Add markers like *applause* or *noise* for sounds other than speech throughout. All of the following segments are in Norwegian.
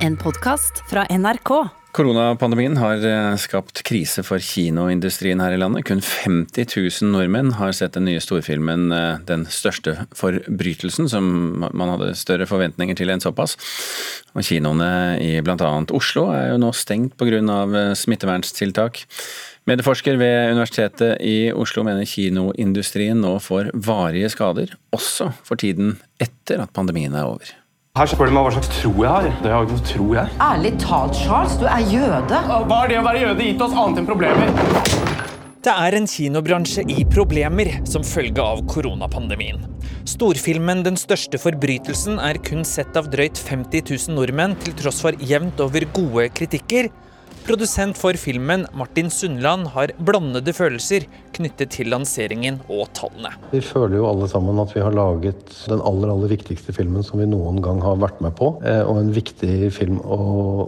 En podkast fra NRK. Koronapandemien har eh, skapt krise for kinoindustrien her i landet. Kun 50 000 nordmenn har sett den nye storfilmen eh, 'Den største forbrytelsen', som man hadde større forventninger til enn såpass. Og kinoene i bl.a. Oslo er jo nå stengt pga. smitteverntiltak. smittevernstiltak. Medieforsker ved Universitetet i Oslo mener kinoindustrien nå får varige skader, også for tiden etter at pandemien er over. Her spør de meg hva slags tro jeg har. Det har ikke noe tro, jeg. Ærlig talt, Charles, du er jøde. Hva har det å være jøde gitt oss annet enn problemer? Det er en kinobransje i problemer som følge av koronapandemien. Storfilmen 'Den største forbrytelsen' er kun sett av drøyt 50 000 nordmenn, til tross for jevnt over gode kritikker. Produsent for filmen, Martin Sundland, har blandede følelser knyttet til lanseringen og tallene. Vi føler jo alle sammen at vi har laget den aller aller viktigste filmen som vi noen gang har vært med på. eh, Og en viktig film å,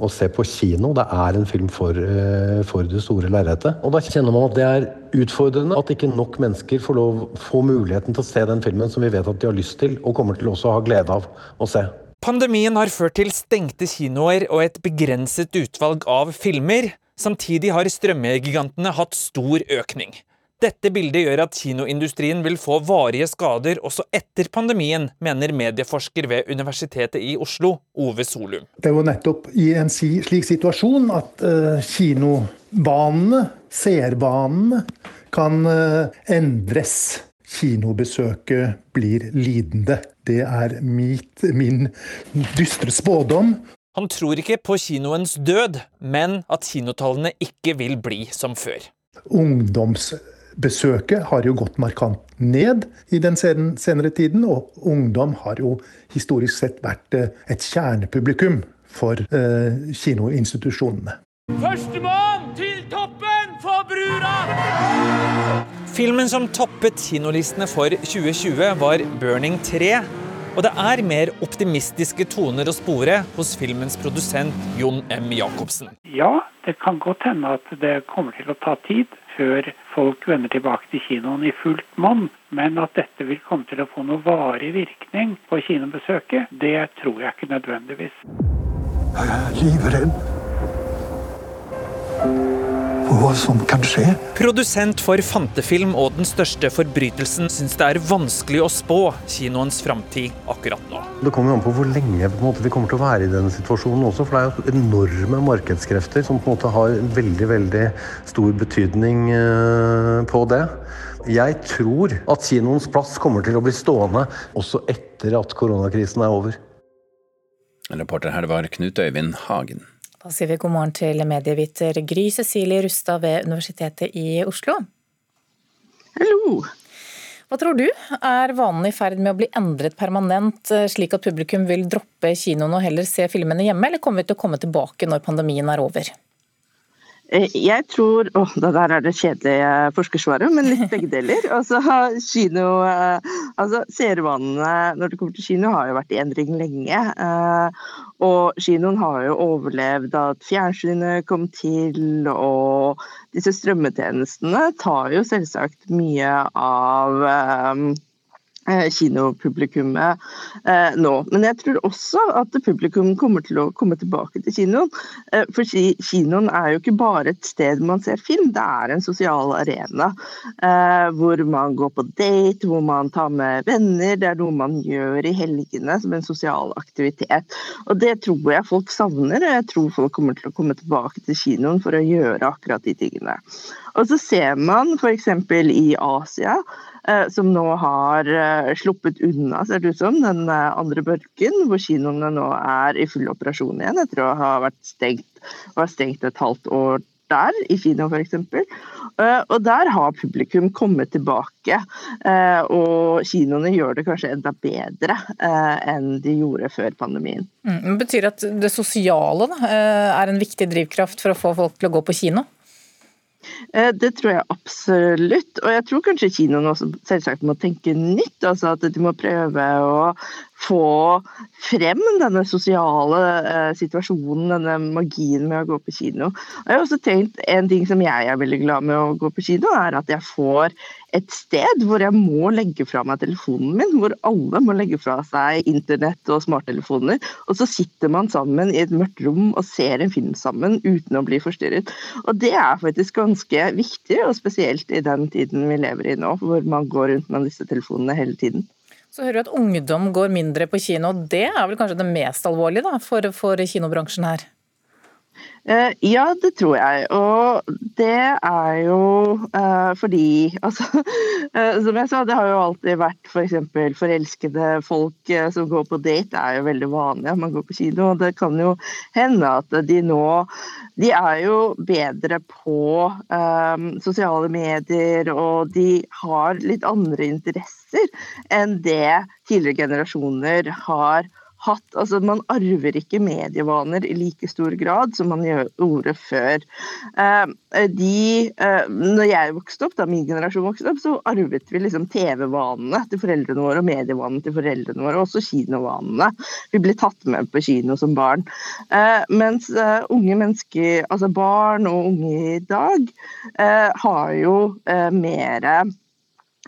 å se på kino. Det er en film for, eh, for det store lerretet. Og da kjenner man at det er utfordrende at ikke nok mennesker får, lov, får muligheten til å se den filmen som vi vet at de har lyst til, og kommer til også å ha glede av å se. Pandemien har ført til stengte kinoer og et begrenset utvalg av filmer. Samtidig har strømmegigantene hatt stor økning. Dette bildet gjør at kinoindustrien vil få varige skader også etter pandemien, mener medieforsker ved Universitetet i Oslo, Ove Solum. Det jo nettopp i en slik situasjon at uh, kinobanene, seerbanene, kan uh, endres. Kinobesøket blir lidende. Det er mit, min dystre spådom. Han tror ikke på kinoens død, men at kinotallene ikke vil bli som før. Ungdomsbesøket har jo gått markant ned i den senere tiden, og ungdom har jo historisk sett vært eh, et kjernepublikum for eh, kinoinstitusjonene. Førstemann til toppen for brura! Filmen som toppet kinolistene for 2020, var 'Burning 3'. Og det er mer optimistiske toner å spore hos filmens produsent Jon M. Jacobsen. Ja, det kan godt hende at det kommer til å ta tid før folk vender tilbake til kinoen i fullt monn. Men at dette vil komme til å få noe varig virkning på kinobesøket, det tror jeg ikke nødvendigvis. Jeg er livredd hva som kan skje. Produsent for Fantefilm og Den største forbrytelsen syns det er vanskelig å spå kinoens framtid akkurat nå. Det kommer an på hvor lenge på en måte, vi kommer til å være i denne situasjonen også. For det er jo enorme markedskrefter som på en måte har veldig, veldig stor betydning eh, på det. Jeg tror at kinoens plass kommer til å bli stående også etter at koronakrisen er over. Reporter her var Knut Øyvind Hagen. Da sier vi god morgen til medieviter Gry Cecilie Rustad ved Universitetet i Oslo. Hallo. Hva tror du er vanen i ferd med å bli endret permanent, slik at publikum vil droppe kinoen og heller se filmene hjemme, eller kommer vi til å komme tilbake når pandemien er over? Jeg tror Å, det der er det kjedelige forskersvaret, men litt *laughs* begge deler. Altså, kino Altså, seervanene når det kommer til kino, har jo vært i endring lenge. Og kinoen har jo overlevd at fjernsynet kom til, og disse strømmetjenestene tar jo selvsagt mye av kinopublikummet eh, nå. Men jeg tror også at publikum kommer til å komme tilbake til kinoen. Eh, for kinoen er jo ikke bare et sted man ser film, det er en sosial arena. Eh, hvor man går på date, hvor man tar med venner. Det er noe man gjør i helgene som en sosial aktivitet. Og det tror jeg folk savner, og jeg tror folk kommer til å komme tilbake til kinoen for å gjøre akkurat de tingene. Og så ser man f.eks. i Asia som nå har sluppet unna, ser det ut som, den andre bølgen, hvor kinoene nå er i full operasjon igjen etter å ha vært stengt, var stengt et halvt år der, i Kina f.eks. Og der har publikum kommet tilbake, og kinoene gjør det kanskje enda bedre enn de gjorde før pandemien. Mm, det betyr at det sosiale da, er en viktig drivkraft for å få folk til å gå på kino? Det tror jeg absolutt. Og jeg tror kanskje kinoen også selvsagt må tenke nytt. altså At de må prøve å få frem denne sosiale eh, situasjonen, denne magien med å gå på kino. Jeg har også tenkt En ting som jeg er veldig glad med å gå på kino, er at jeg får et sted hvor jeg må legge fra meg telefonen min, hvor alle må legge fra seg internett og smarttelefoner. Og så sitter man sammen i et mørkt rom og ser en film sammen uten å bli forstyrret. Og det er faktisk ganske viktig, og spesielt i den tiden vi lever i nå, hvor man går rundt med disse telefonene hele tiden. Så hører vi at ungdom går mindre på kino. Det er vel kanskje det mest alvorlige da, for, for kinobransjen her? Uh, ja, det tror jeg. Og det er jo uh, fordi *laughs* altså, uh, Som jeg sa, det har jo alltid vært f.eks. For forelskede folk som går på date, er jo veldig vanlig at man går på kino. og Det kan jo hende at de nå De er jo bedre på sosiale medier, og de har litt andre interesser enn det tidligere generasjoner har hatt altså Man arver ikke medievaner i like stor grad som man gjorde før. Eh, de, eh, når jeg vokste opp, da min generasjon vokste opp, så arvet vi liksom TV-vanene til foreldrene våre og medievanene til foreldrene våre, og også kinovanene. Vi ble tatt med på kino som barn. Eh, mens unge mennesker, altså barn og unge i dag, har jo mer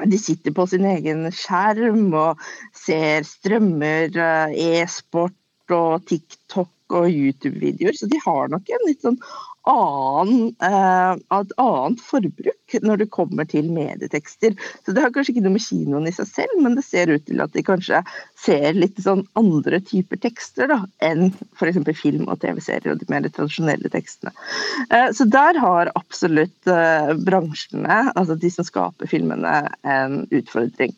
de sitter på sin egen skjerm og ser strømmer, eh, e-sport og TikTok og YouTube-videoer, så de har nok en litt sånn annen, eh, et annet forbruk når det kommer til medietekster. Så Det har kanskje ikke noe med kinoen i seg selv, men det ser ut til at de kanskje ser litt sånn andre typer tekster da, enn f.eks. film og TV-serier og de mer tradisjonelle tekstene. Eh, så der har absolutt eh, bransjene, altså de som skaper filmene, en utfordring.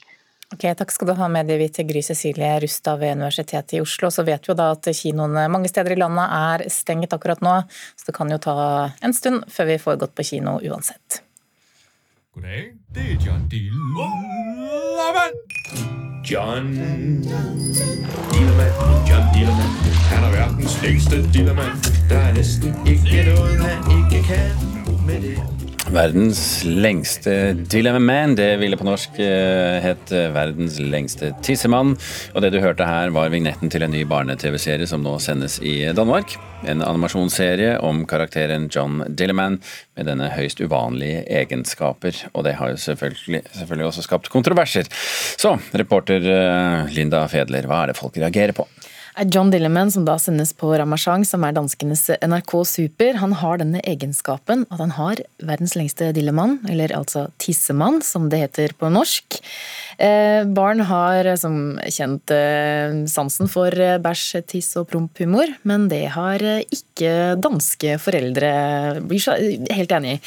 Ok, Takk skal du ha, medievite Gry Cecilie Rustad ved Universitetet i Oslo. Så vet vi jo da at kinoene mange steder i landet er stengt akkurat nå, så det kan jo ta en stund før vi får gått på kino uansett. God dag, det er John Dillemann. John Dillemann, John Dillemann. Han er verdens lengste Dillemann. Det er nesten ikke noe han ikke kan med det. Verdens lengste Dilemma Man, det ville på norsk eh, het eh, Verdens lengste tissemann. Og det du hørte her, var vignetten til en ny barne-TV-serie som nå sendes i Danmark. En animasjonsserie om karakteren John Dilleman med denne høyst uvanlige egenskaper. Og det har jo selvfølgelig, selvfølgelig også skapt kontroverser. Så, reporter eh, Linda Fedler, hva er det folk reagerer på? John Dilleman, som da sendes på Ramachang, som er danskenes NRK Super, han har denne egenskapen at han har verdens lengste dillemann, eller altså tissemann, som det heter på norsk. Eh, barn har som kjent eh, sansen for eh, bæsj, tiss og promphumor, men det har ikke danske foreldre, blir helt enig i.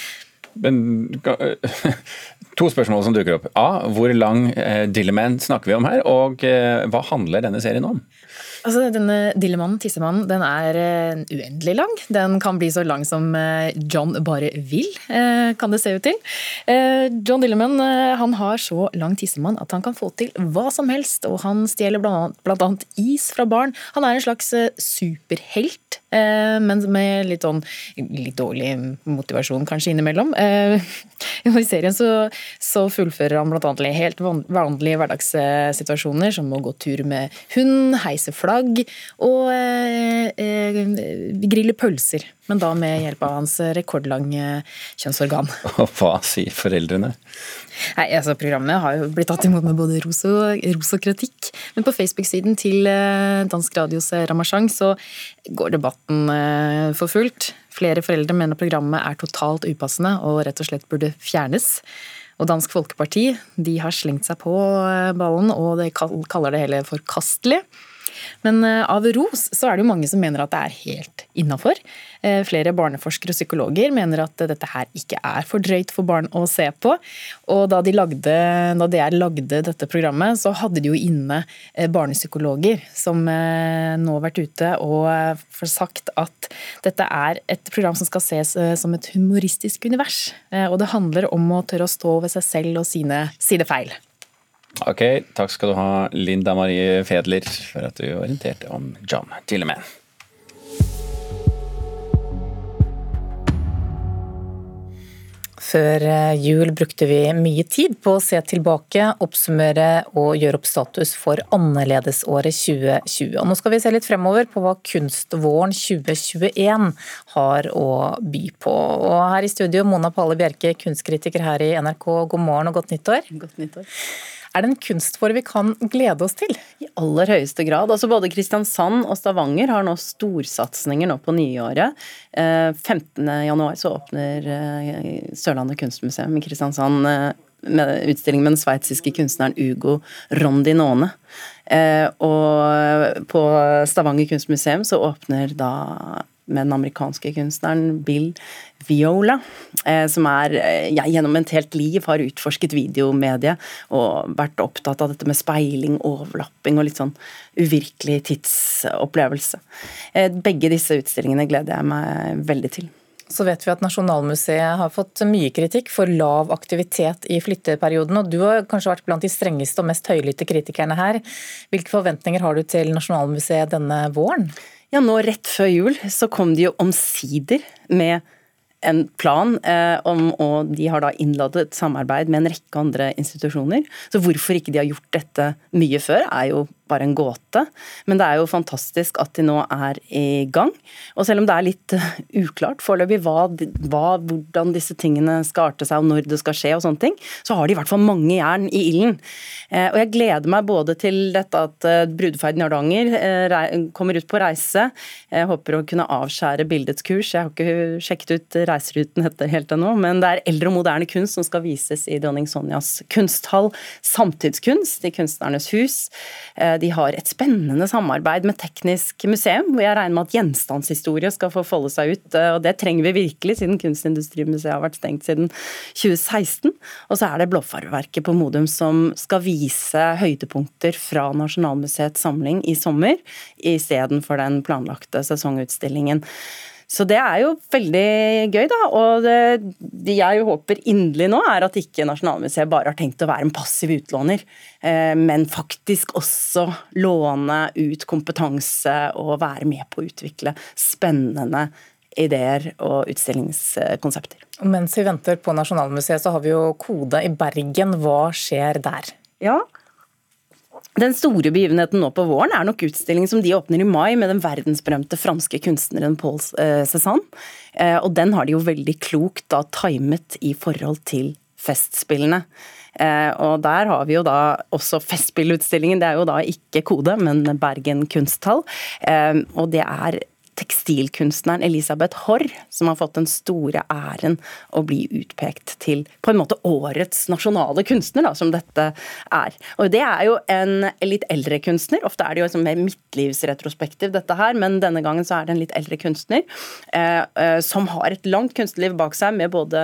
Men *laughs* To spørsmål som dukker opp. A. Hvor lang eh, Dilleman snakker vi om her, og eh, hva handler denne serien om? Altså, denne Dillemannen, tissemannen, den er uh, uendelig lang. Den kan bli så lang som uh, John bare vil, uh, kan det se ut til. John Dilleman han har så lang tissemann at han kan få til hva som helst, og han stjeler annet is fra barn. Han er en slags superhelt, men med litt sånn litt dårlig motivasjon kanskje innimellom. *laughs* I serien så, så fullfører han annet helt vanlige hverdagssituasjoner, som å gå tur med hund, heise flagg flagg og eh, eh, grille pølser. Men da med hjelp av hans rekordlange kjønnsorgan. Og *laughs* hva sier foreldrene? Nei, altså Programmet har jo blitt tatt imot med både ros og, ros og kritikk. Men på Facebook-siden til eh, Dansk Radios eh, Ramachang så går debatten for fullt. Flere foreldre mener programmet er totalt upassende og rett og slett burde fjernes. Og Dansk Folkeparti de har slengt seg på ballen, og de kaller det hele forkastelig. Men eh, av ros så er det jo mange som mener at det er helt innafor. Eh, flere barneforskere og psykologer mener at dette her ikke er for drøyt for barn å se på. Og da, de lagde, da DR lagde dette programmet, så hadde de jo inne eh, barnepsykologer som nå har vært ute og sagt at dette er et program som skal ses som et humoristisk univers. Og det handler om å tørre å stå ved seg selv og sine, sine feil. Ok, takk skal du ha, Linda Marie Fedler, for at du orienterte om John Gilliman. Før eh, jul brukte vi mye tid på å se tilbake, oppsummere og gjøre opp status for annerledesåret 2020. Og nå skal vi se litt fremover på hva Kunstvåren 2021 har å by på. Og her i studio, Mona Palle Bjerke, kunstkritiker her i NRK, god morgen og godt nyttår. Godt nyttår. Er det en kunstform vi kan glede oss til? I aller høyeste grad. Altså Både Kristiansand og Stavanger har nå storsatsinger nå på nyåret. 15.1 eh, så åpner eh, Sørlandet kunstmuseum i Kristiansand eh, med utstilling med den sveitsiske kunstneren Ugo Rondinone. Og på Stavanger kunstmuseum så åpner da med den amerikanske kunstneren Bill Viola, eh, som er ja, gjennom et helt liv har utforsket videomediet og vært opptatt av dette med speiling, overlapping og litt sånn uvirkelig tidsopplevelse. Eh, begge disse utstillingene gleder jeg meg veldig til. Så vet vi at Nasjonalmuseet har fått mye kritikk for lav aktivitet i flytteperioden. og Du har kanskje vært blant de strengeste og mest høylytte kritikerne her. Hvilke forventninger har du til Nasjonalmuseet denne våren? Ja, nå rett før jul så kom de jo omsider med en plan eh, om, og de har da innladet et samarbeid med en rekke andre institusjoner. Så hvorfor ikke de har gjort dette mye før, er jo bare en gåte. Men det er jo fantastisk at de nå er i gang. Og selv om det er litt uh, uklart foreløpig hva, hva, hvordan disse tingene skal arte seg og når det skal skje og sånne ting, så har de i hvert fall mange jern i ilden. Uh, og jeg gleder meg både til dette at uh, brudeferden i Hardanger kommer ut på reise. Jeg håper å kunne avskjære bildets kurs. Jeg har ikke sjekket ut reiseruten etter helt ennå, men det er eldre og moderne kunst som skal vises i dronning Sonjas kunsthall. Samtidskunst i Kunstnernes hus de har et spennende samarbeid med Teknisk museum, hvor jeg regner med at gjenstandshistorie skal få folde seg ut. Eh, og Det trenger vi virkelig, siden Kunstindustrimuseet har vært stengt siden 2016. Og så er det Blåfarverket på Modum som skal vise høydepunkter fra Nasjonalmuseets samling i sommer, istedenfor den planlagte sesongutstillingen. Så det er jo veldig gøy, da. Og det, jeg håper inderlig nå, er at ikke Nasjonalmuseet bare har tenkt å være en passiv utlåner, eh, men faktisk også låne ut kompetanse og være med på å utvikle spennende ideer og utstillingskonsepter. Mens vi venter på Nasjonalmuseet, så har vi jo Kode i Bergen. Hva skjer der? Ja, den store begivenheten nå på våren er nok utstillingen som de åpner i mai med den verdensberømte franske kunstneren Paul eh, Cézanne. Eh, og den har de jo veldig klokt da timet i forhold til Festspillene. Eh, og der har vi jo da også Festspillutstillingen. Det er jo da ikke Kode, men Bergen kunsthall. Og det er tekstilkunstneren Elisabeth Haarr som har fått den store æren å bli utpekt til på en måte årets nasjonale kunstner, da, som dette er. Og Det er jo en litt eldre kunstner. Ofte er det jo liksom mer midtlivsretrospektiv, dette her, men denne gangen så er det en litt eldre kunstner eh, eh, som har et langt kunstnerliv bak seg med både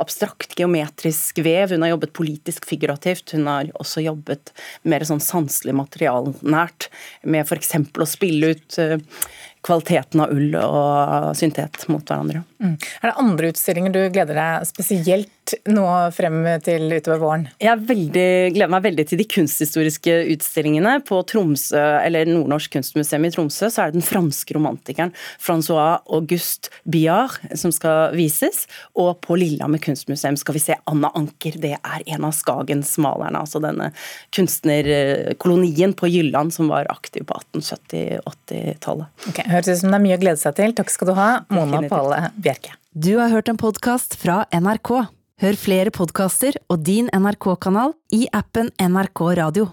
abstrakt, geometrisk vev, hun har jobbet politisk figurativt, hun har også jobbet mer sånn sanselig materialnært med f.eks. å spille ut eh, kvaliteten av ull og syntet mot hverandre. Mm. Er det andre utstillinger du gleder deg spesielt nå frem til utover våren? Jeg veldig, gleder meg veldig til de kunsthistoriske utstillingene. På Tromsø, eller Nordnorsk kunstmuseum i Tromsø så er det den franske romantikeren Francois Auguste Biard som skal vises. Og på Lillehammer kunstmuseum skal vi se Anna Anker. Det er en av Skagens malerne. Altså denne kunstnerkolonien på Jylland som var aktiv på 1870-80-tallet. Okay, Høres ut som det er mye å glede seg til. Takk skal du ha, Mona Palle Bjerke. Du har hørt en podkast fra NRK. Hør flere podkaster og din NRK-kanal i appen NRK Radio.